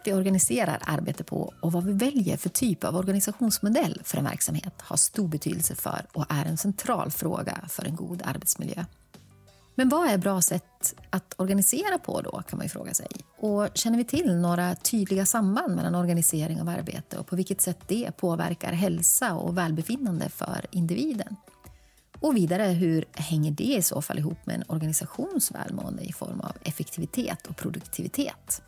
Sätt vi organiserar arbete på och vad vi väljer för typ av organisationsmodell för en verksamhet har stor betydelse för och är en central fråga för en god arbetsmiljö. Men vad är bra sätt att organisera på då, kan man ju fråga sig. Och känner vi till några tydliga samband mellan organisering av arbete och på vilket sätt det påverkar hälsa och välbefinnande för individen? Och vidare, hur hänger det i så fall ihop med en organisations välmående i form av effektivitet och produktivitet?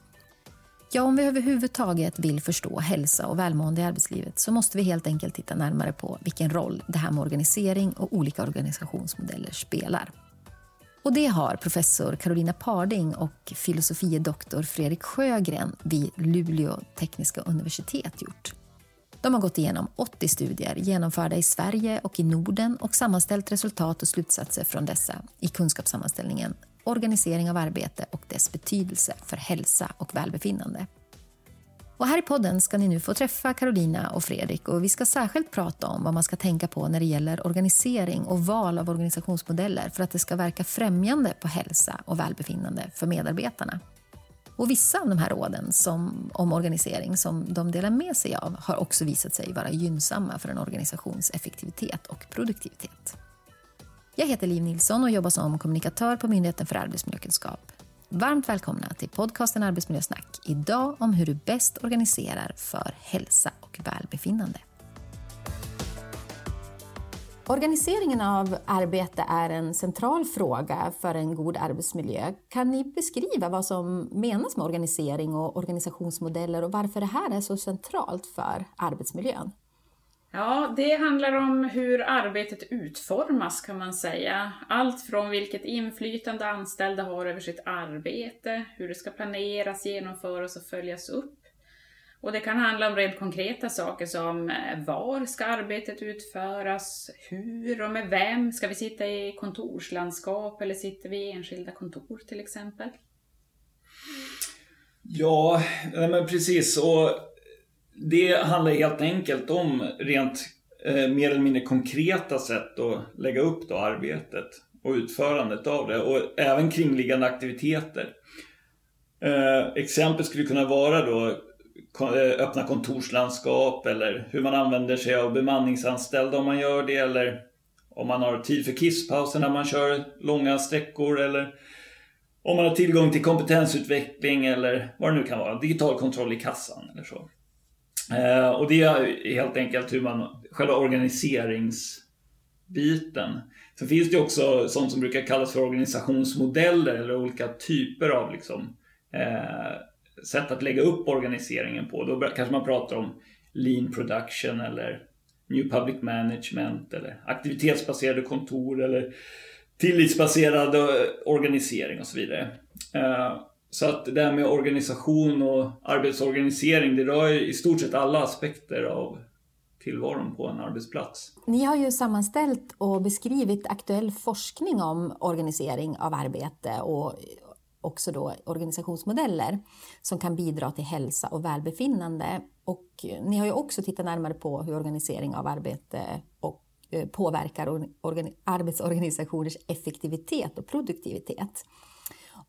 Ja, om vi överhuvudtaget vill förstå hälsa och välmående i arbetslivet så måste vi helt enkelt titta närmare på vilken roll det här med organisering och olika organisationsmodeller spelar. Och det har professor Carolina Parding och filosofie doktor Fredrik Sjögren vid Luleå tekniska universitet gjort. De har gått igenom 80 studier genomförda i Sverige och i Norden och sammanställt resultat och slutsatser från dessa i kunskapssammanställningen Organisering av arbete och dess betydelse för hälsa och välbefinnande. Och här i podden ska ni nu få träffa Carolina och Fredrik och vi ska särskilt prata om vad man ska tänka på när det gäller organisering och val av organisationsmodeller för att det ska verka främjande på hälsa och välbefinnande för medarbetarna. Och vissa av de här råden som, om organisering som de delar med sig av har också visat sig vara gynnsamma för en organisations effektivitet och produktivitet. Jag heter Liv Nilsson och jobbar som kommunikatör på Myndigheten för arbetsmiljökunskap. Varmt välkomna till podcasten Arbetsmiljösnack. Idag om hur du bäst organiserar för hälsa och välbefinnande. Organiseringen av arbete är en central fråga för en god arbetsmiljö. Kan ni beskriva vad som menas med organisering och organisationsmodeller och varför det här är så centralt för arbetsmiljön? Ja, det handlar om hur arbetet utformas kan man säga. Allt från vilket inflytande anställda har över sitt arbete, hur det ska planeras, genomföras och följas upp. Och det kan handla om rent konkreta saker som eh, var ska arbetet utföras, hur och med vem? Ska vi sitta i kontorslandskap eller sitter vi i enskilda kontor till exempel? Ja, men precis. Och det handlar helt enkelt om rent eh, mer eller mindre konkreta sätt att lägga upp då arbetet och utförandet av det och även kringliggande aktiviteter. Eh, exempel skulle kunna vara då eh, öppna kontorslandskap eller hur man använder sig av bemanningsanställda om man gör det eller om man har tid för kisspauser när man kör långa sträckor eller om man har tillgång till kompetensutveckling eller vad det nu kan vara. Digital kontroll i kassan eller så. Eh, och det är helt enkelt hur man, själva organiseringsbiten. Sen finns det också sånt som brukar kallas för organisationsmodeller eller olika typer av liksom, eh, sätt att lägga upp organiseringen på. Då kanske man pratar om lean production eller new public management eller aktivitetsbaserade kontor eller tillitsbaserad eh, organisering och så vidare. Eh, så att det här med organisation och arbetsorganisering, det rör i stort sett alla aspekter av tillvaron på en arbetsplats. Ni har ju sammanställt och beskrivit aktuell forskning om organisering av arbete och också då organisationsmodeller som kan bidra till hälsa och välbefinnande. Och ni har ju också tittat närmare på hur organisering av arbete och eh, påverkar arbetsorganisationers effektivitet och produktivitet.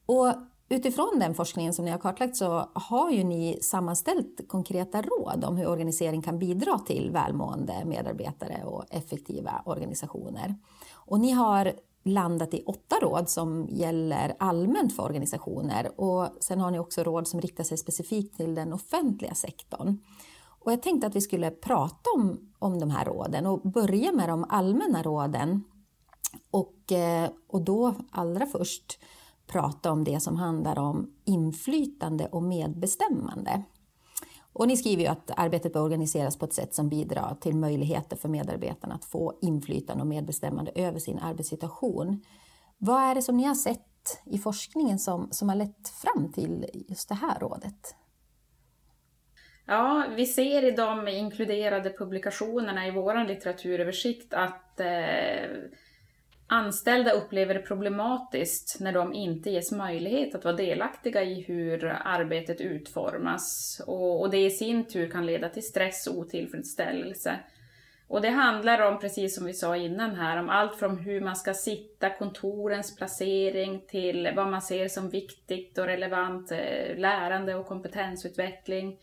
Och Utifrån den forskningen som ni har kartlagt så har ju ni sammanställt konkreta råd om hur organisering kan bidra till välmående medarbetare och effektiva organisationer. Och ni har landat i åtta råd som gäller allmänt för organisationer och sen har ni också råd som riktar sig specifikt till den offentliga sektorn. Och jag tänkte att vi skulle prata om, om de här råden och börja med de allmänna råden. Och, eh, och då allra först prata om det som handlar om inflytande och medbestämmande. Och ni skriver ju att arbetet bör organiseras på ett sätt som bidrar till möjligheter för medarbetarna att få inflytande och medbestämmande över sin arbetssituation. Vad är det som ni har sett i forskningen som, som har lett fram till just det här rådet? Ja, vi ser i de inkluderade publikationerna i vår litteraturöversikt att eh, Anställda upplever det problematiskt när de inte ges möjlighet att vara delaktiga i hur arbetet utformas och, och det i sin tur kan leda till stress och otillfredsställelse. Och det handlar om, precis som vi sa innan här, om allt från hur man ska sitta, kontorens placering, till vad man ser som viktigt och relevant eh, lärande och kompetensutveckling.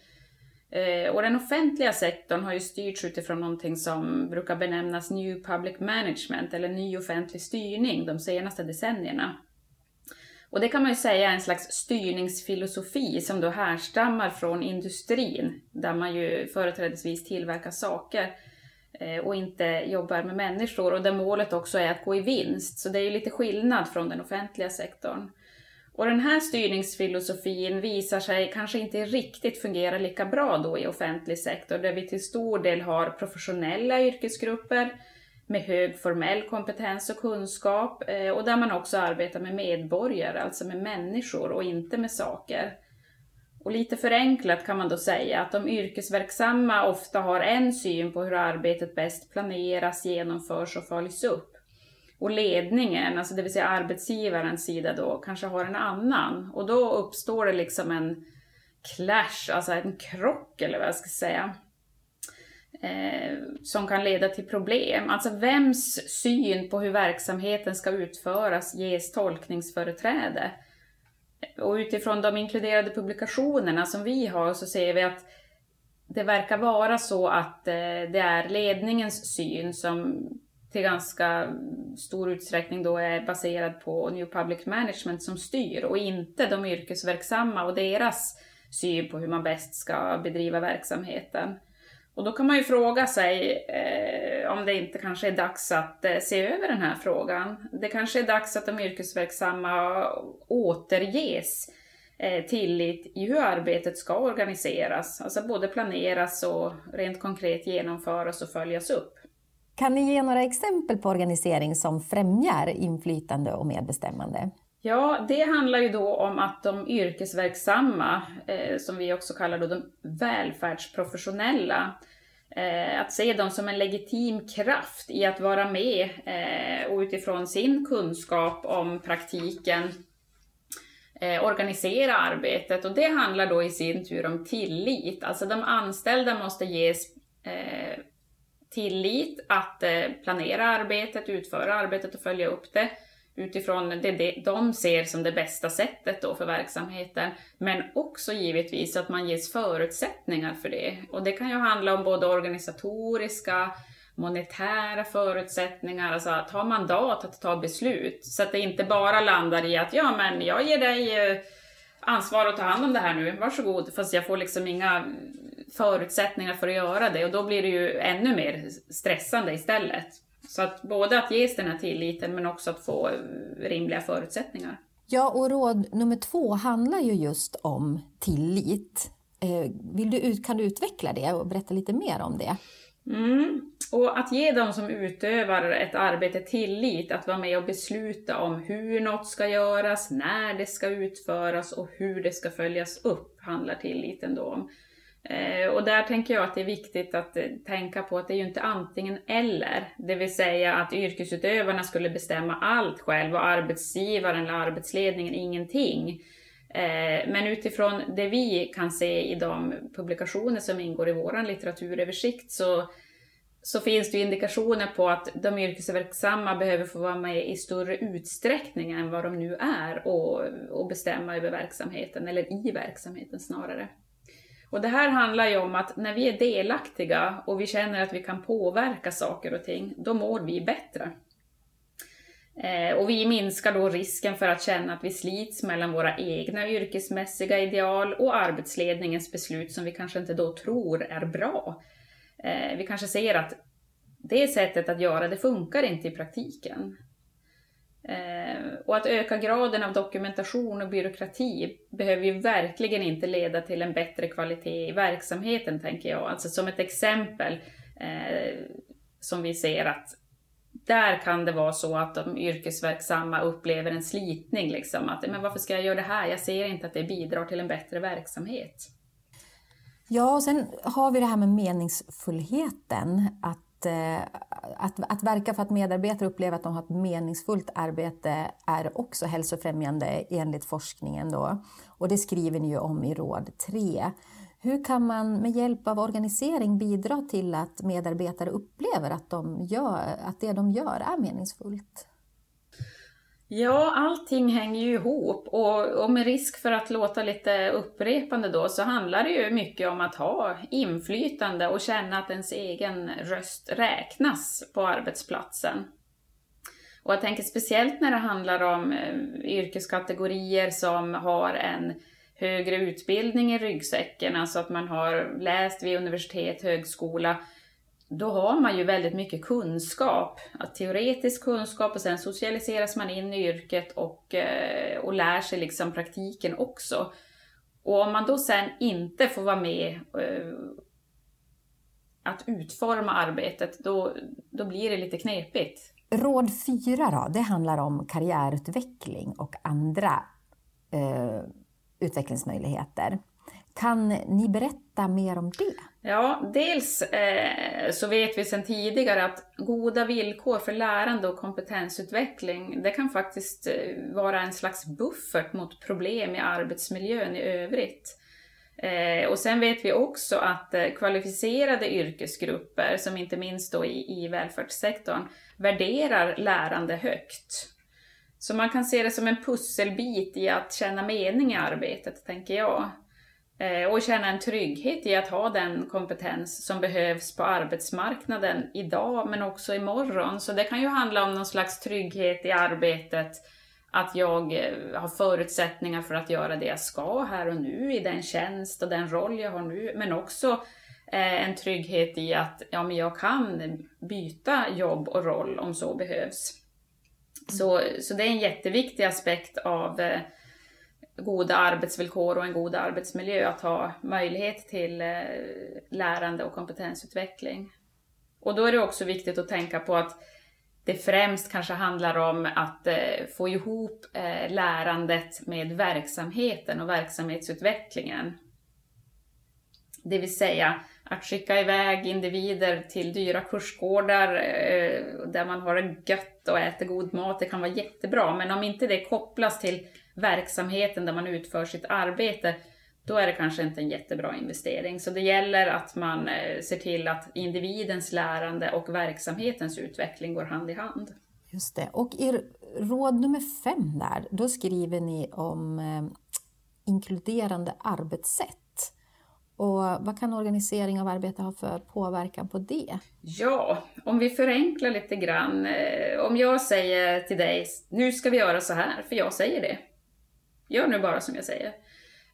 Eh, och den offentliga sektorn har ju styrts utifrån någonting som brukar benämnas New Public Management, eller ny offentlig styrning, de senaste decennierna. Och det kan man ju säga är en slags styrningsfilosofi som då härstammar från industrin, där man ju företrädesvis tillverkar saker eh, och inte jobbar med människor och där målet också är att gå i vinst. Så det är ju lite skillnad från den offentliga sektorn. Och den här styrningsfilosofin visar sig kanske inte riktigt fungera lika bra då i offentlig sektor, där vi till stor del har professionella yrkesgrupper med hög formell kompetens och kunskap eh, och där man också arbetar med medborgare, alltså med människor och inte med saker. Och lite förenklat kan man då säga att de yrkesverksamma ofta har en syn på hur arbetet bäst planeras, genomförs och följs upp. Och ledningen, alltså det vill säga arbetsgivarens sida då, kanske har en annan. Och då uppstår det liksom en clash, alltså en krock eller vad jag ska säga eh, som kan leda till problem. Alltså vems syn på hur verksamheten ska utföras ges tolkningsföreträde. Och utifrån de inkluderade publikationerna som vi har så ser vi att det verkar vara så att eh, det är ledningens syn som till ganska stor utsträckning då är baserad på New Public Management som styr och inte de yrkesverksamma och deras syn på hur man bäst ska bedriva verksamheten. Och då kan man ju fråga sig eh, om det inte kanske är dags att eh, se över den här frågan. Det kanske är dags att de yrkesverksamma återges eh, tillit i hur arbetet ska organiseras. Alltså både planeras och rent konkret genomföras och följas upp. Kan ni ge några exempel på organisering som främjar inflytande och medbestämmande? Ja, det handlar ju då om att de yrkesverksamma, eh, som vi också kallar då de välfärdsprofessionella, eh, att se dem som en legitim kraft i att vara med eh, och utifrån sin kunskap om praktiken eh, organisera arbetet. Och det handlar då i sin tur om tillit. Alltså de anställda måste ges eh, tillit att eh, planera arbetet, utföra arbetet och följa upp det utifrån det de ser som det bästa sättet då för verksamheten. Men också givetvis att man ges förutsättningar för det. Och det kan ju handla om både organisatoriska, monetära förutsättningar, alltså att ha mandat att ta beslut. Så att det inte bara landar i att ja men jag ger dig eh, ansvar att ta hand om det här nu, varsågod. Fast jag får liksom inga förutsättningar för att göra det och då blir det ju ännu mer stressande istället. Så att både att ges den här tilliten men också att få rimliga förutsättningar. Ja, och råd nummer två handlar ju just om tillit. Eh, vill du, kan du utveckla det och berätta lite mer om det? Mm. Och att ge de som utövar ett arbete tillit att vara med och besluta om hur något ska göras, när det ska utföras och hur det ska följas upp handlar tilliten då om. Eh, och där tänker jag att det är viktigt att eh, tänka på att det är ju inte antingen eller. Det vill säga att yrkesutövarna skulle bestämma allt själv och arbetsgivaren eller arbetsledningen ingenting. Eh, men utifrån det vi kan se i de publikationer som ingår i vår litteraturöversikt så, så finns det indikationer på att de yrkesverksamma behöver få vara med i större utsträckning än vad de nu är och, och bestämma över verksamheten, eller i verksamheten snarare. Och det här handlar ju om att när vi är delaktiga och vi känner att vi kan påverka saker och ting, då mår vi bättre. Eh, och vi minskar då risken för att känna att vi slits mellan våra egna yrkesmässiga ideal och arbetsledningens beslut som vi kanske inte då tror är bra. Eh, vi kanske ser att det sättet att göra det funkar inte i praktiken. Eh, och att öka graden av dokumentation och byråkrati behöver ju verkligen inte leda till en bättre kvalitet i verksamheten, tänker jag. Alltså som ett exempel eh, som vi ser att där kan det vara så att de yrkesverksamma upplever en slitning. Liksom, att men varför ska jag göra det här? Jag ser inte att det bidrar till en bättre verksamhet. Ja, och sen har vi det här med meningsfullheten. Att att, eh, att, att, verka för att medarbetare upplever att de har ett meningsfullt arbete är också hälsofrämjande enligt forskningen. Då. Och det skriver ni ju om i råd 3. Hur kan man med hjälp av organisering bidra till att medarbetare upplever att, de gör, att det de gör är meningsfullt? Ja, allting hänger ju ihop och, och, med risk för att låta lite upprepande då så handlar det ju mycket om att ha inflytande och känna att ens egen röst räknas på arbetsplatsen. Och jag tänker speciellt när det handlar om eh, yrkeskategorier som har en högre utbildning i ryggsäcken, alltså att man har läst vid universitet, högskola, då har man ju väldigt mycket kunskap, teoretisk kunskap och sen socialiseras man in i yrket och, eh, och lär sig liksom praktiken också. Och om man då sen inte får vara med eh, att utforma arbetet, då, då blir det lite knepigt. Råd fyra då, det handlar om karriärutveckling och andra eh, utvecklingsmöjligheter. Kan ni berätta mer om det? Ja, dels eh, så vet vi sedan tidigare att goda villkor för lärande och kompetensutveckling, det kan faktiskt eh, vara en slags buffert mot problem i arbetsmiljön i övrigt. Eh, och sen vet vi också att eh, kvalificerade yrkesgrupper, som inte minst då i, i välfärdssektorn, värderar lärande högt. Så man kan se det som en pusselbit i att känna mening i arbetet, tänker jag. Eh, och känna en trygghet i att ha den kompetens som behövs på arbetsmarknaden idag men också imorgon. Så det kan ju handla om någon slags trygghet i arbetet, att jag eh, har förutsättningar för att göra det jag ska här och nu i den tjänst och den roll jag har nu, men också eh, en trygghet i att ja, men jag kan byta jobb och roll om så behövs. Så, så det är en jätteviktig aspekt av goda arbetsvillkor och en god arbetsmiljö, att ha möjlighet till eh, lärande och kompetensutveckling. Och då är det också viktigt att tänka på att det främst kanske handlar om att eh, få ihop eh, lärandet med verksamheten och verksamhetsutvecklingen. Det vill säga att skicka iväg individer till dyra kursgårdar där man har det gött och äter god mat, det kan vara jättebra, men om inte det kopplas till verksamheten där man utför sitt arbete, då är det kanske inte en jättebra investering. Så det gäller att man eh, ser till att individens lärande och verksamhetens utveckling går hand i hand. Just det. Och i råd nummer fem där, då skriver ni om eh, inkluderande arbetssätt. Och vad kan organisering av arbete ha för påverkan på det? Ja, om vi förenklar lite grann. Eh, om jag säger till dig, nu ska vi göra så här, för jag säger det gör nu bara som jag säger.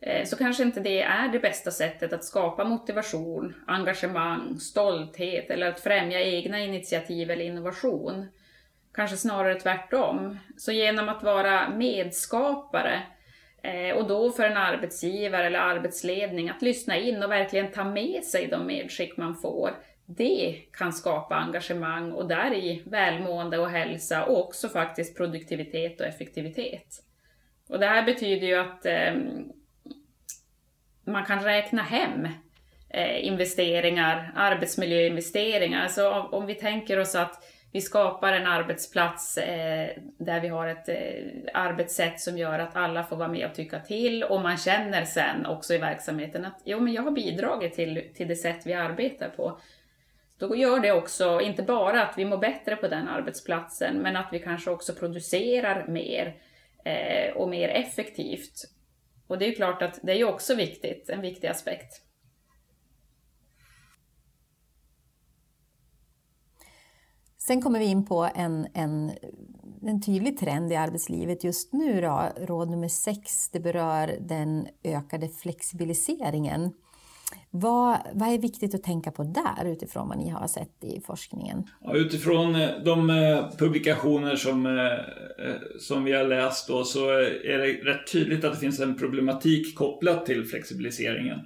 Eh, så kanske inte det är det bästa sättet att skapa motivation, engagemang, stolthet eller att främja egna initiativ eller innovation. Kanske snarare tvärtom. Så genom att vara medskapare eh, och då för en arbetsgivare eller arbetsledning att lyssna in och verkligen ta med sig de medskick man får. Det kan skapa engagemang och där i välmående och hälsa och också faktiskt produktivitet och effektivitet. Och det här betyder ju att eh, man kan räkna hem eh, investeringar, arbetsmiljöinvesteringar. Alltså om, om vi tänker oss att vi skapar en arbetsplats eh, där vi har ett eh, arbetssätt som gör att alla får vara med och tycka till och man känner sen också i verksamheten att jo, men jag har bidragit till, till det sätt vi arbetar på. Då gör det också, inte bara att vi mår bättre på den arbetsplatsen, men att vi kanske också producerar mer eh, Eh, och mer effektivt. Och det är ju klart att det är ju också viktigt, en viktig aspekt. Sen kommer vi in på en, en, en tydlig trend i arbetslivet just nu. Då. Råd nummer sex, det berör den ökade flexibiliseringen. Vad, vad är viktigt att tänka på där utifrån vad ni har sett i forskningen? Ja, utifrån eh, de eh, publikationer som, eh, som vi har läst då, så är det rätt tydligt att det finns en problematik kopplat till flexibiliseringen.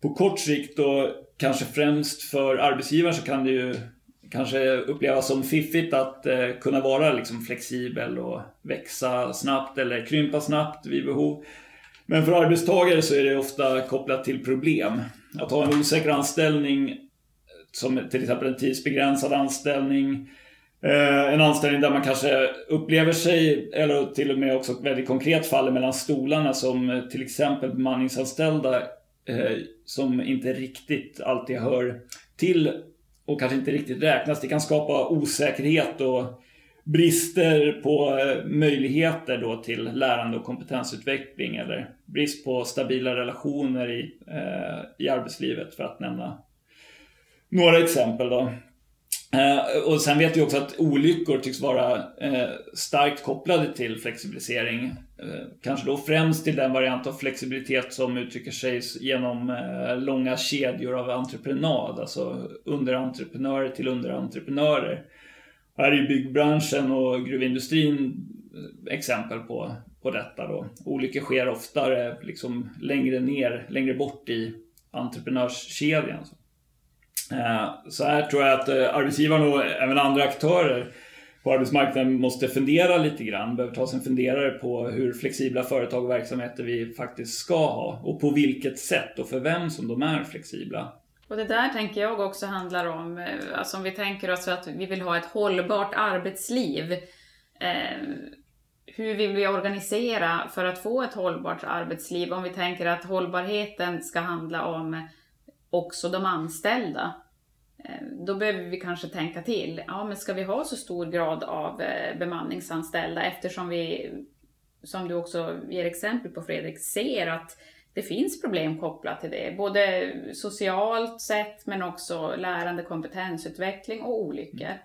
På kort sikt då, kanske främst för arbetsgivaren så kan det ju kanske upplevas som fiffigt att kunna vara liksom flexibel och växa snabbt eller krympa snabbt vid behov. Men för arbetstagare så är det ofta kopplat till problem. Att ha en osäker anställning, som till exempel en tidsbegränsad anställning, eh, en anställning där man kanske upplever sig, eller till och med också ett väldigt konkret faller mellan stolarna som till exempel bemanningsanställda eh, som inte riktigt alltid hör till och kanske inte riktigt räknas. Det kan skapa osäkerhet och brister på eh, möjligheter då till lärande och kompetensutveckling eller brist på stabila relationer i, eh, i arbetslivet för att nämna några exempel. Då. Eh, och sen vet vi också att olyckor tycks vara eh, starkt kopplade till flexibilisering. Eh, kanske då främst till den variant av flexibilitet som uttrycker sig genom eh, långa kedjor av entreprenad, alltså underentreprenörer till underentreprenörer. Här är byggbranschen och gruvindustrin eh, exempel på, på detta. Då. Olyckor sker oftare liksom längre ner, längre bort i entreprenörskedjan. Eh, så här tror jag att eh, arbetsgivarna och även andra aktörer på arbetsmarknaden måste fundera lite grann, behöver ta sig en funderare på hur flexibla företag och verksamheter vi faktiskt ska ha och på vilket sätt och för vem som de är flexibla. Och det där tänker jag också handlar om, eh, alltså om vi tänker oss att vi vill ha ett hållbart arbetsliv. Eh, hur vill vi organisera för att få ett hållbart arbetsliv? Om vi tänker att hållbarheten ska handla om också de anställda. Eh, då behöver vi kanske tänka till. Ja, men ska vi ha så stor grad av eh, bemanningsanställda eftersom vi, som du också ger exempel på Fredrik, ser att det finns problem kopplat till det. Både socialt sett men också lärande, kompetensutveckling och olyckor.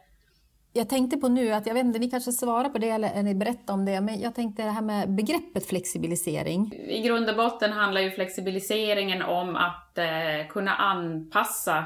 Jag tänkte på nu att, jag vet inte, ni kanske svarar på det eller ni berättar om det, men jag tänkte det här med begreppet flexibilisering. I grund och botten handlar ju flexibiliseringen om att eh, kunna anpassa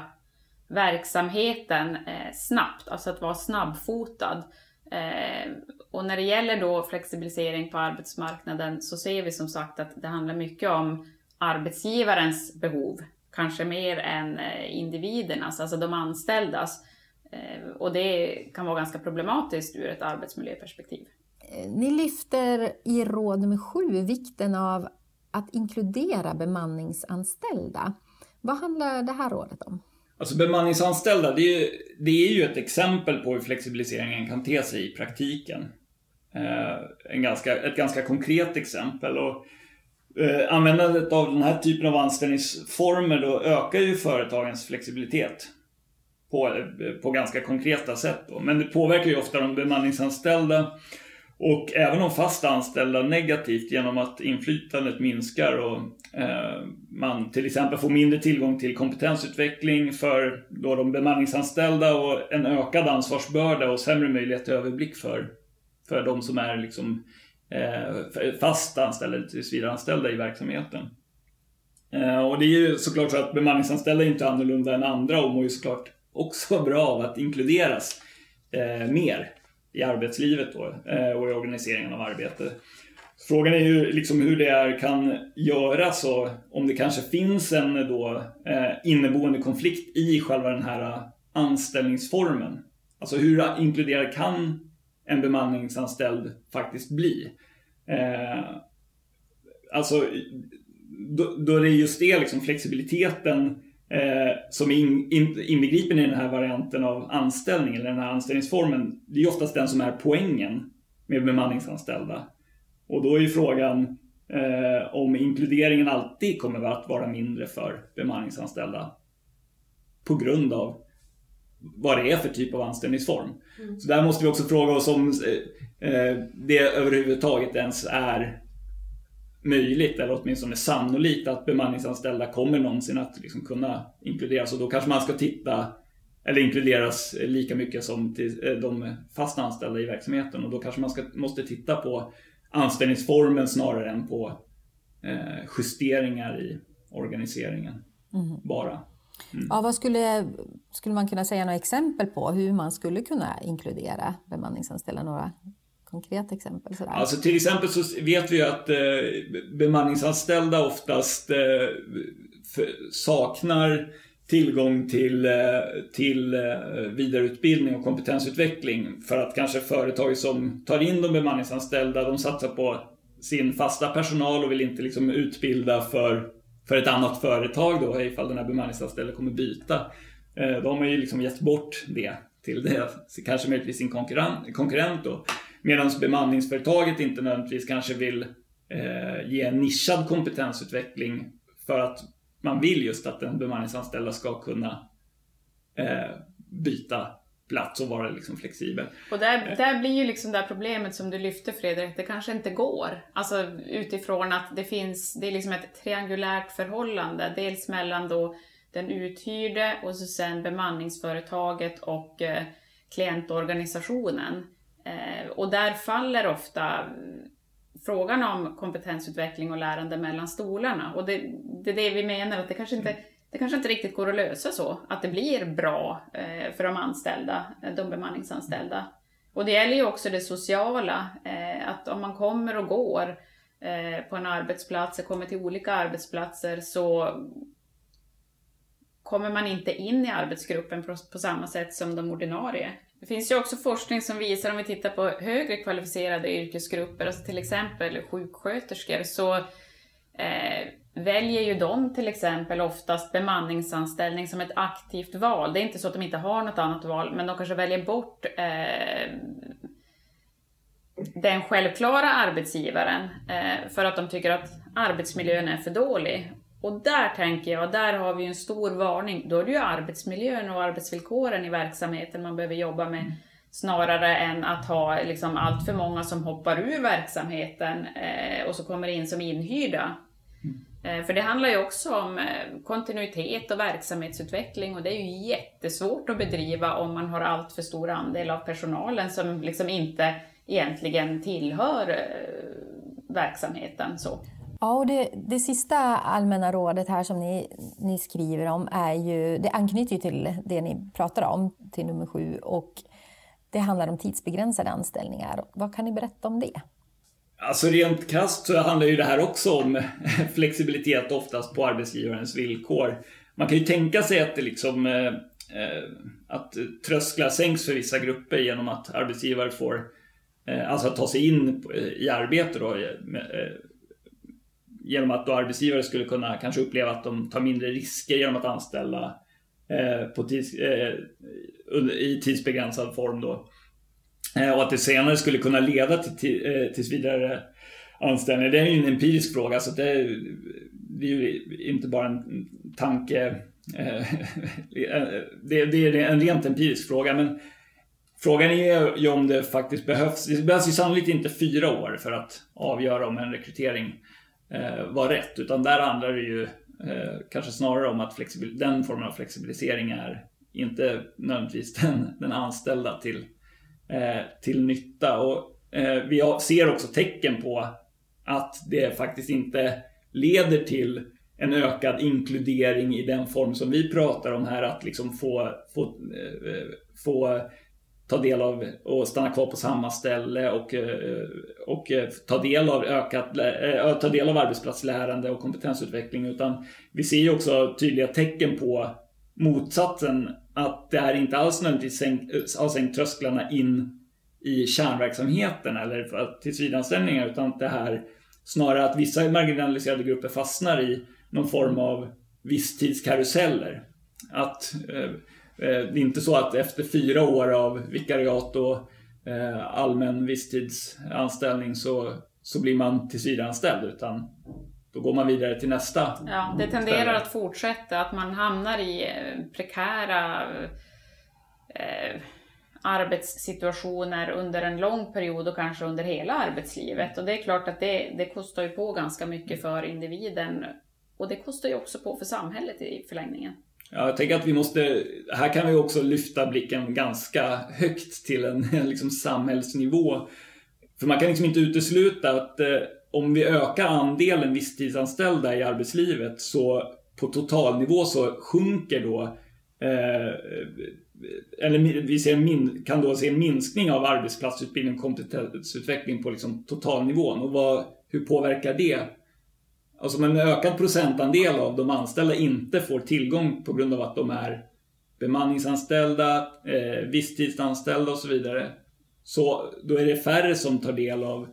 verksamheten eh, snabbt, alltså att vara snabbfotad. Eh, och när det gäller då flexibilisering på arbetsmarknaden så ser vi som sagt att det handlar mycket om arbetsgivarens behov, kanske mer än eh, individernas, alltså de anställdas. Eh, och det kan vara ganska problematiskt ur ett arbetsmiljöperspektiv. Eh, ni lyfter i råd nummer sju vikten av att inkludera bemanningsanställda. Vad handlar det här rådet om? Alltså bemanningsanställda, det är, ju, det är ju ett exempel på hur flexibiliseringen kan te sig i praktiken. Eh, en ganska, ett ganska konkret exempel. Och, eh, användandet av den här typen av anställningsformer då ökar ju företagens flexibilitet på, eh, på ganska konkreta sätt. Då. Men det påverkar ju ofta de bemanningsanställda och även de fast anställda negativt genom att inflytandet minskar och eh, man till exempel får mindre tillgång till kompetensutveckling för då de bemanningsanställda och en ökad ansvarsbörda och sämre möjlighet till överblick för, för de som är liksom, eh, Eh, fast anställda eller tillsvidareanställda i verksamheten. Eh, och det är ju såklart så att bemanningsanställda är inte annorlunda än andra och mår ju såklart också bra av att inkluderas eh, mer i arbetslivet då, och i organiseringen av arbete. Frågan är ju liksom hur det är, kan göras och om det kanske finns en då, inneboende konflikt i själva den här anställningsformen. Alltså hur inkluderad kan en bemanningsanställd faktiskt bli? Eh, alltså, då, då det just det, liksom flexibiliteten eh, som är in, in, inbegripen i den här varianten av anställning eller den här anställningsformen. Det är oftast den som är poängen med bemanningsanställda. Och då är ju frågan eh, om inkluderingen alltid kommer att vara mindre för bemanningsanställda på grund av vad det är för typ av anställningsform. Mm. Så där måste vi också fråga oss om eh, eh det överhuvudtaget ens är möjligt, eller åtminstone sannolikt, att bemanningsanställda kommer någonsin att liksom kunna inkluderas. Och då kanske man ska titta, eller inkluderas lika mycket som eh, de fast anställda i verksamheten. Och då kanske man ska, måste titta på anställningsformen snarare än på eh, justeringar i organiseringen. Mm. Bara. Mm. Ja, vad skulle, skulle man kunna säga några exempel på hur man skulle kunna inkludera bemanningsanställda? Några konkret exempel? Sådär? Alltså till exempel så vet vi ju att eh, bemanningsanställda oftast eh, saknar tillgång till, eh, till eh, vidareutbildning och kompetensutveckling. För att kanske företag som tar in de bemanningsanställda, de satsar på sin fasta personal och vill inte liksom utbilda för, för ett annat företag då ifall den här bemanningsanställda kommer byta. Eh, då de har ju liksom gett bort det till det, kanske möjligtvis sin konkurrent, konkurrent då. Medan bemanningsföretaget inte nödvändigtvis kanske vill eh, ge en nischad kompetensutveckling för att man vill just att den bemanningsanställda ska kunna eh, byta plats och vara liksom flexibel. Och där, där blir ju liksom det här problemet som du lyfte Fredrik, det kanske inte går. Alltså utifrån att det finns, det är liksom ett triangulärt förhållande, dels mellan då den uthyrde och så sen bemanningsföretaget och eh, klientorganisationen. Eh, och där faller ofta frågan om kompetensutveckling och lärande mellan stolarna. Och det, det är det vi menar, att det kanske inte det kanske inte riktigt går att lösa så, att det blir bra eh, för de anställda, eh, de bemanningsanställda. Och det gäller ju också det sociala, eh, att om man kommer och går på en arbetsplats, kommer till olika arbetsplatser, så kommer man inte in i arbetsgruppen på samma sätt som de ordinarie. Det finns ju också forskning som visar, om vi tittar på högre kvalificerade yrkesgrupper, alltså till exempel sjuksköterskor, så eh, väljer ju de till exempel oftast bemanningsanställning som ett aktivt val. Det är inte så att de inte har något annat val, men de kanske väljer bort eh, den självklara arbetsgivaren eh, för att de tycker att arbetsmiljön är för dålig. Och där tänker jag, där har vi en stor varning. Då är det ju arbetsmiljön och arbetsvillkoren i verksamheten man behöver jobba med snarare än att ha liksom allt för många som hoppar ur verksamheten eh, och så kommer in som inhyrda. Eh, för det handlar ju också om eh, kontinuitet och verksamhetsutveckling och det är ju jättesvårt att bedriva om man har allt för stor andel av personalen som liksom inte egentligen tillhör eh, verksamheten. Så. Ja, och det, det sista allmänna rådet här som ni, ni skriver om är ju, det anknyter ju till det ni pratar om, till nummer sju, och det handlar om tidsbegränsade anställningar. Vad kan ni berätta om det? Alltså rent krasst så handlar ju det här också om flexibilitet oftast på arbetsgivarens villkor. Man kan ju tänka sig att det liksom eh, eh, att trösklar sänks för vissa grupper genom att arbetsgivare får eh, alltså att ta sig in eh, i arbete då, eh, eh, genom att då arbetsgivare skulle kunna kanske uppleva att de tar mindre risker genom att anställa eh, på tids, eh, i tidsbegränsad form då. Eh, och att det senare skulle kunna leda till eh, tills vidare anställning. Det är ju en empirisk fråga så det är, det är ju inte bara en tanke. Eh, eh, det är en rent empirisk fråga men Frågan är ju om det faktiskt behövs. Det behövs ju sannolikt inte fyra år för att avgöra om en rekrytering var rätt. Utan där handlar det ju kanske snarare om att den formen av flexibilisering är inte nödvändigtvis den, den anställda till Eh, till nytta. Och eh, vi ser också tecken på att det faktiskt inte leder till en ökad inkludering i den form som vi pratar om här. Att liksom få, få, eh, få ta del av och stanna kvar på samma ställe och, och ta, del av ökat, ta del av arbetsplatslärande och kompetensutveckling. Utan vi ser ju också tydliga tecken på motsatsen att det här inte alls nödvändigtvis har sänkt trösklarna in i kärnverksamheten eller tillsvidareanställningar utan att det här snarare att vissa marginaliserade grupper fastnar i någon form av visstidskaruseller. Att eh, eh, det är inte så att efter fyra år av vikariat och eh, allmän visstidsanställning så, så blir man tillsvidareanställd utan då går man vidare till nästa. Ja, det tenderar ställe. att fortsätta, att man hamnar i eh, prekära eh, arbetssituationer under en lång period och kanske under hela arbetslivet. Och det är klart att det, det kostar ju på ganska mycket för individen och det kostar ju också på för samhället i förlängningen. Ja, jag tänker att vi måste, här kan vi också lyfta blicken ganska högt till en, en liksom samhällsnivå. För man kan liksom inte utesluta att eh, om vi ökar andelen visstidsanställda i arbetslivet så på totalnivå så sjunker då eh, eller vi ser min, kan då se en minskning av arbetsplatsutbildning och kompetensutveckling på liksom totalnivån. Och vad, hur påverkar det? Alltså om en ökad procentandel av de anställda inte får tillgång på grund av att de är bemanningsanställda, eh, visstidsanställda och så vidare. Så då är det färre som tar del av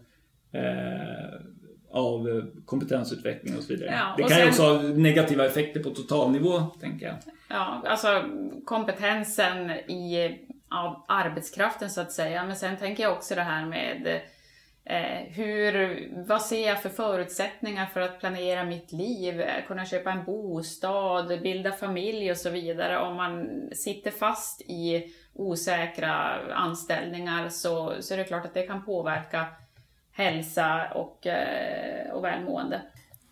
av eh, kompetensutveckling och så vidare. Ja, och det kan sen, ju också ha negativa effekter på totalnivå, tänker jag. Ja, alltså kompetensen i av arbetskraften så att säga. Men sen tänker jag också det här med Eh, hur, vad ser jag för förutsättningar för att planera mitt liv, kunna köpa en bostad, bilda familj och så vidare. Om man sitter fast i osäkra anställningar så, så är det klart att det kan påverka hälsa och, eh, och välmående.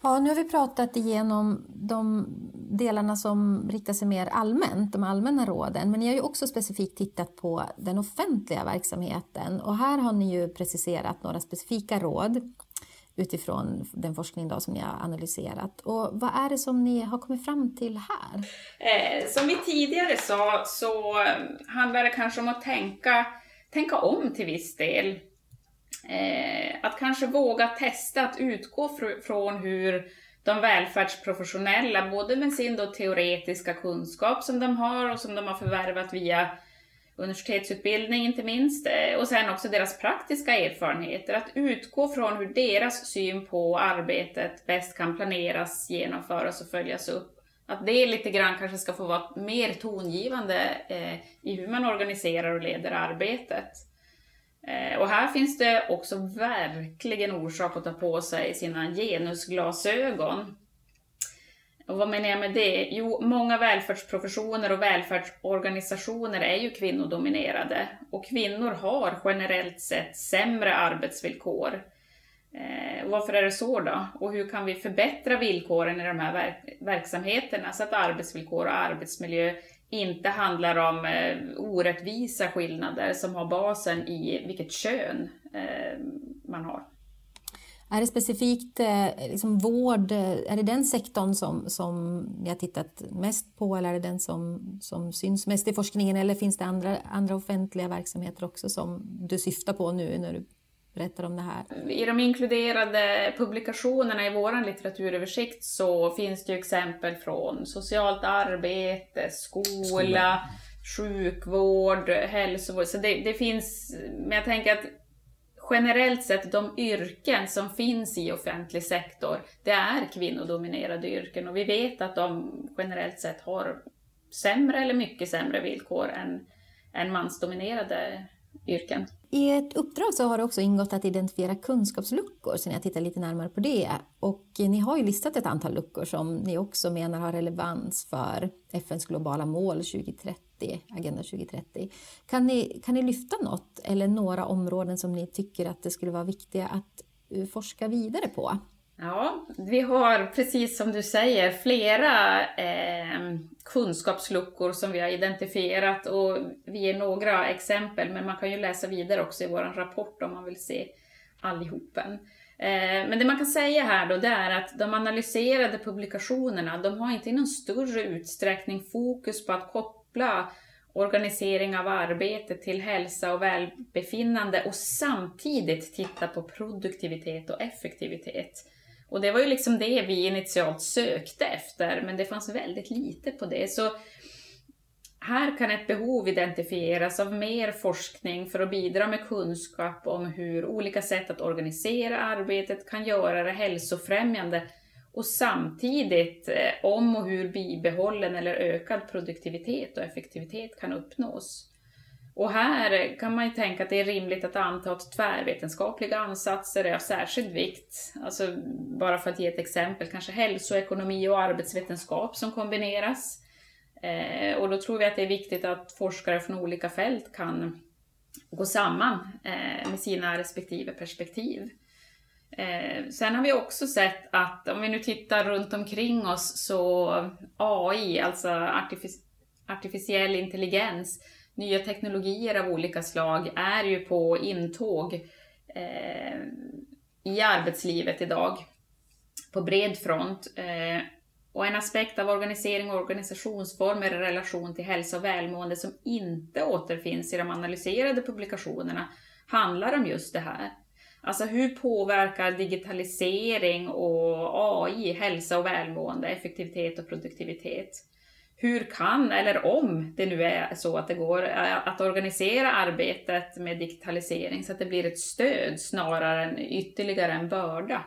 Ja, nu har vi pratat igenom de delarna som riktar sig mer allmänt, de allmänna råden. Men ni har ju också specifikt tittat på den offentliga verksamheten. Och här har ni ju preciserat några specifika råd utifrån den forskning då som ni har analyserat. Och vad är det som ni har kommit fram till här? Eh, som vi tidigare sa så handlar det kanske om att tänka, tänka om till viss del Eh, att kanske våga testa att utgå fr från hur de välfärdsprofessionella, både med sin då teoretiska kunskap som de har och som de har förvärvat via universitetsutbildning inte minst, eh, och sen också deras praktiska erfarenheter, att utgå från hur deras syn på arbetet bäst kan planeras, genomföras och följas upp. Att det lite grann kanske ska få vara mer tongivande eh, i hur man organiserar och leder arbetet. Eh, och här finns det också verkligen orsak att ta på sig sina genusglasögon. Och vad menar jag med det? Jo, många välfärdsprofessioner och välfärdsorganisationer är ju kvinnodominerade och kvinnor har generellt sett sämre arbetsvillkor. Eh, varför är det så då? Och hur kan vi förbättra villkoren i de här verk verksamheterna så att arbetsvillkor och arbetsmiljö inte handlar om eh, orättvisa skillnader som har basen i vilket kön eh, man har. Är det specifikt eh, liksom vård, eh, är det den sektorn som, som ni har tittat mest på eller är det den som, som syns mest i forskningen eller finns det andra, andra offentliga verksamheter också som du syftar på nu när du berättar om det här? I de inkluderade publikationerna i vår litteraturöversikt så finns det ju exempel från socialt arbete, skola, skola. sjukvård, hälsovård. Så det, det finns, men jag tänker att generellt sett de yrken som finns i offentlig sektor, det är kvinnodominerade yrken och vi vet att de generellt sett har sämre eller mycket sämre villkor än, än mansdominerade yrken. I ett uppdrag så har det också ingått att identifiera kunskapsluckor, så ni har tittat lite närmare på det. Och ni har ju listat ett antal luckor som ni också menar har relevans för FNs globala mål 2030, Agenda 2030. Kan ni, kan ni lyfta något eller några områden som ni tycker att det skulle vara viktiga att eh, forska vidare på? Ja, vi har precis som du säger flera eh, kunskapsluckor som vi har identifierat och vi ger några exempel men man kan ju läsa vidare också i vår rapport om man vill se allihopen. Eh, men det man kan säga här då det är att de analyserade publikationerna de har inte i någon större utsträckning fokus på att koppla organisering av arbete till hälsa och välbefinnande och samtidigt titta på produktivitet och effektivitet. Och det var ju liksom det vi initialt sökte efter, men det fanns väldigt lite på det. Så här kan ett behov identifieras av mer forskning för att bidra med kunskap om hur olika sätt att organisera arbetet kan göra det hälsofrämjande och samtidigt eh, om och hur bibehållen eller ökad produktivitet och effektivitet kan uppnås. Och här kan man ju tänka att det är rimligt att anta att tvärvetenskapliga ansatser är av särskild vikt. Alltså bara för att ge ett exempel, kanske hälsoekonomi och arbetsvetenskap som kombineras. Eh, och då tror vi att det är viktigt att forskare från olika fält kan gå samman eh, med sina respektive perspektiv. Eh, sen har vi också sett att om vi nu tittar runt omkring oss så AI, alltså artific artificiell intelligens, nya teknologier av olika slag är ju på intåg eh, i arbetslivet idag på bred front. Eh, och en aspekt av organisering och organisationsformer i relation till hälsa och välmående som inte återfinns i de analyserade publikationerna handlar om just det här. Alltså hur påverkar digitalisering och AI hälsa och välmående, effektivitet och produktivitet? Hur kan, eller om det nu är så att det går, eh, att organisera arbetet med digitalisering så att det blir ett stöd snarare än ytterligare en börda.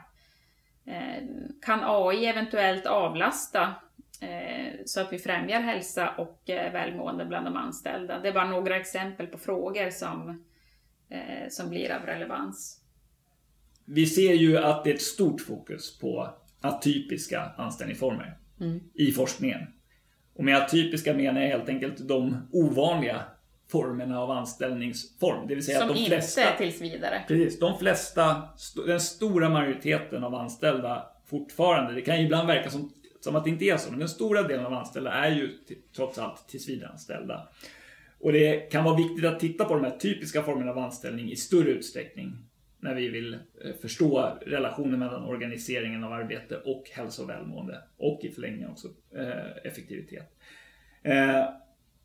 Eh, kan AI eventuellt avlasta eh, så att vi främjar hälsa och välmående bland de anställda? Det är bara några exempel på frågor som, som blir av relevans. vi ser ju att det är ett stort fokus på atypiska anställningsformer mm. i forskningen. Och med atypiska menar jag helt enkelt de ovanliga formerna av anställningsform. Det vill säga Som att de flesta, inte är tills vidare. Precis, de flesta, den stora majoriteten av anställda fortfarande, det kan ju ibland verka som, som att det inte är så, men den stora delen av anställda är ju trots allt tillsvidareanställda. Och det kan vara viktigt att titta på de här typiska formerna av anställning i större utsträckning när vi vill eh, förstå relationen mellan organiseringen av arbete och hälsa och välmående och i förlängningen också eh, effektivitet. Eh,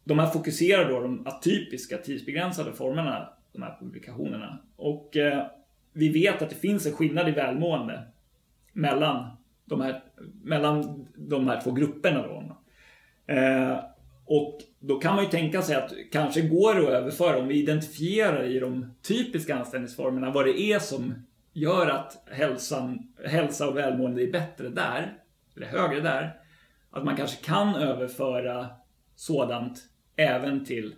de här fokuserar då de atypiska tidsbegränsade formerna, de här publikationerna. Och vi vet att det finns en skillnad i välmående mellan de här, mellan de här två grupperna. Då. Och då kan man ju tänka sig att kanske går det att överföra om vi identifierar i de typiska anställningsformerna vad det är som gör att hälsan, hälsa och välmående är bättre där, eller högre där. Att man kanske kan överföra sådant även till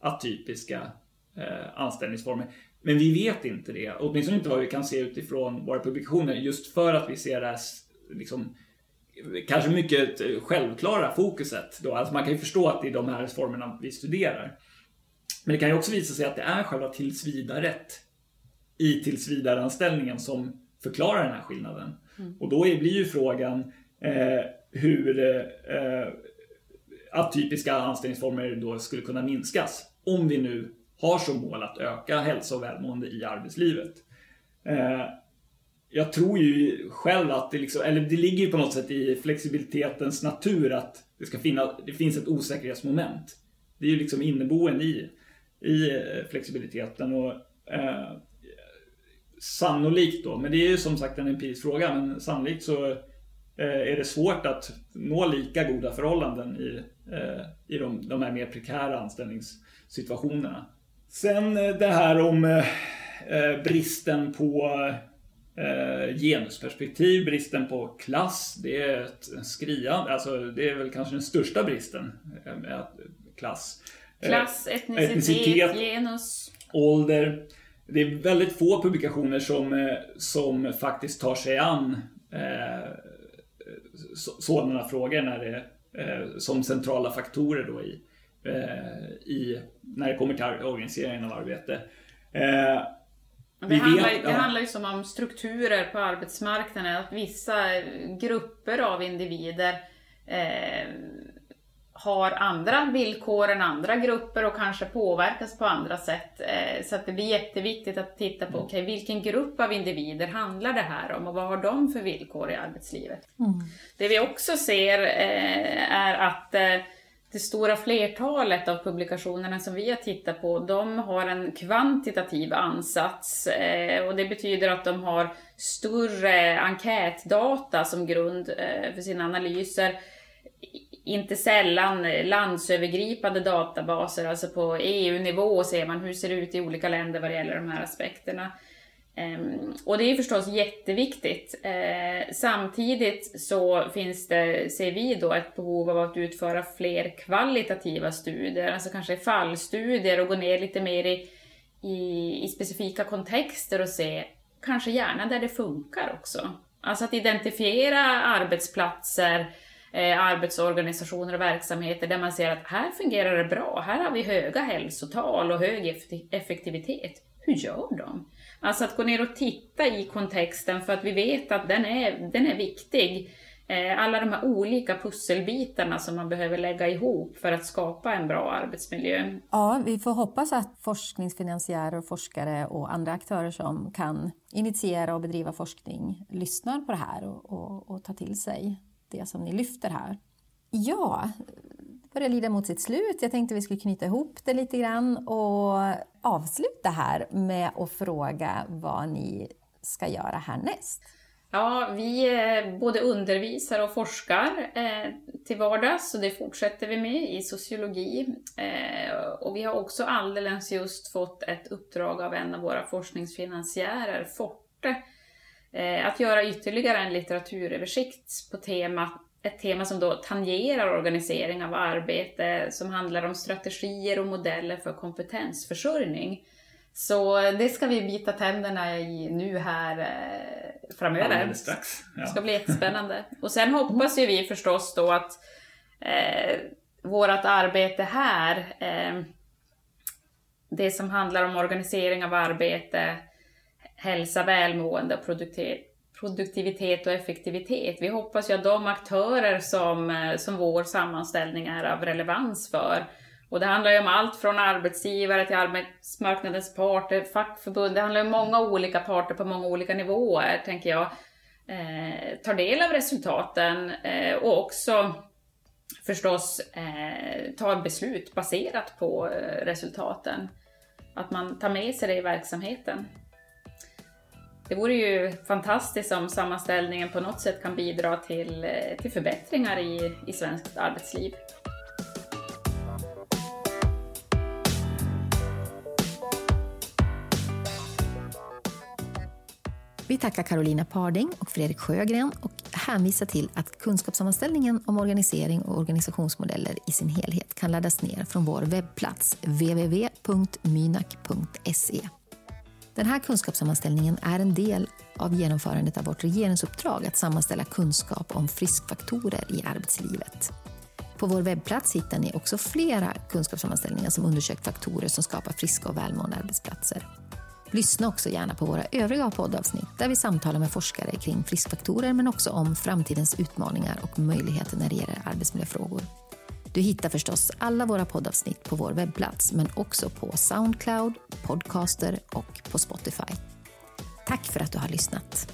atypiska eh, anställningsformer. Men vi vet inte det, åtminstone inte vad vi kan se utifrån våra publikationer, just för att vi ser det här liksom, kanske mycket självklara fokuset. Då. Alltså man kan ju förstå att det är de här formerna vi studerar. Men det kan ju också visa sig att det är själva tillsvidaret i tillsvidareanställningen som förklarar den här skillnaden. Mm. Och då blir ju frågan eh, hur eh, atypiska anställningsformer då skulle kunna minskas. Om vi nu har som mål att öka hälsa och välmående i arbetslivet. Eh, jag tror ju själv att det liksom, eller det ligger ju på något sätt i flexibilitetens natur att det ska finnas, det finns ett osäkerhetsmoment. Det är ju liksom inneboende i, i eh, flexibiliteten och eh, sannolikt då, men det är ju som sagt en empirisk fråga, men sannolikt så eh, är det svårt att nå lika goda förhållanden i, eh, i de, de här mer prekära anställningssituationerna. Sen eh, det här om eh, eh bristen på eh, genusperspektiv, bristen på klass, det är ett skriande, alltså det är väl kanske den största bristen eh, klass. Eh, klass, etnicitet, etnicitet, genus. Ålder. Det är väldigt få publikationer som, eh, som faktiskt tar sig an eh, sådana frågor när det, eh, som centrala faktorer då i, eh, i, när det kommer till organiseringen av arbete. Eh, det, handlar, vet, det ja. handlar ju som om strukturer på arbetsmarknaden, att vissa grupper av individer eh, har andra villkor än andra grupper och kanske påverkas på andra sätt. Eh, så att det blir jätteviktigt att titta på, mm. okay, vilken grupp av individer handlar det här om och vad har de för villkor i arbetslivet? Mm. Det vi också ser eh, är att eh, det stora flertalet av publikationerna som vi har tittat på, de har en kvantitativ ansats eh, och det betyder att de har större enkätdata som grund eh, för sina analyser. Inte sällan landsövergripande databaser, alltså på EU-nivå ser man hur det ser ut i olika länder vad det gäller de här aspekterna. Um, och det är förstås jätteviktigt. Uh, samtidigt så finns det, ser vi då, ett behov av att utföra fler kvalitativa studier, alltså kanske fallstudier och gå ner lite mer i, i, i specifika kontexter och se, kanske gärna där det funkar också. Alltså att identifiera arbetsplatser, eh, arbetsorganisationer och verksamheter där man ser att här fungerar det bra, här har vi höga hälsotal och hög effektivitet. Hur gör de? Alltså att gå ner och titta i kontexten för att vi vet att den är, den är viktig. Eh, alla de här olika pusselbitarna som man behöver lägga ihop för att skapa en bra arbetsmiljö. Ja, vi får hoppas att forskningsfinansiärer, forskare och andra aktörer som kan initiera och bedriva forskning lyssnar på det här och, och, och tar till sig det som ni lyfter här. Ja, börjar lida mot sitt slut. Jag tänkte vi skulle knyta ihop det lite grann och avsluta här med att fråga vad ni ska göra härnäst. Ja, vi eh, både undervisar och forskar eh, till vardags och det fortsätter vi med i sociologi. Eh, och vi har också alldeles just fått ett uppdrag av en av våra forskningsfinansiärer, Forte, att göra ytterligare en litteraturöversikt på temat ett tema som då tangerar organisering av arbete, som handlar om strategier och modeller för kompetensförsörjning. Så det ska vi bita tänderna i nu här eh, framöver. Strax. Ja. Det ska bli jättespännande. Och sen hoppas ju vi förstås då att eh, vårt arbete här, eh, det som handlar om organisering av arbete, hälsa, välmående och produktivitet produktivitet och effektivitet. Vi hoppas ju att de aktörer som, eh, som vår sammanställning är av relevans för och det handlar ju om allt från arbetsgivare till arbetsmarknadens parter, fackförbund. Det handlar om många olika parter på många olika nivåer, tänker jag. Eh, tar del av resultaten eh, och också förstås eh, tar beslut baserat på eh, resultaten. Att man tar med sig det i verksamheten. Det vore ju fantastiskt om sammanställningen på något sätt kan bidra till, eh, till förbättringar i, i svenskt arbetsliv. Vi tackar Carolina Parding och Fredrik Sjögren och hänvisar till att kunskapssammanställningen om organisering och organisationsmodeller i sin helhet kan laddas ner från vår webbplats www.mynak.se. Den här kunskapssammanställningen är en del av genomförandet av vårt regeringsuppdrag att sammanställa kunskap om friskfaktorer i arbetslivet. På vår webbplats hittar ni också flera kunskapssammanställningar som undersökt faktorer som skapar friska och välmående arbetsplatser. Lyssna också gärna på våra övriga poddavsnitt där vi samtalar med forskare kring friskfaktorer men också om framtidens utmaningar och möjligheter när det gäller arbetsmiljöfrågor. Du hittar förstås alla våra poddavsnitt på vår webbplats men också på Soundcloud, Podcaster och på Spotify. Tack för att du har lyssnat.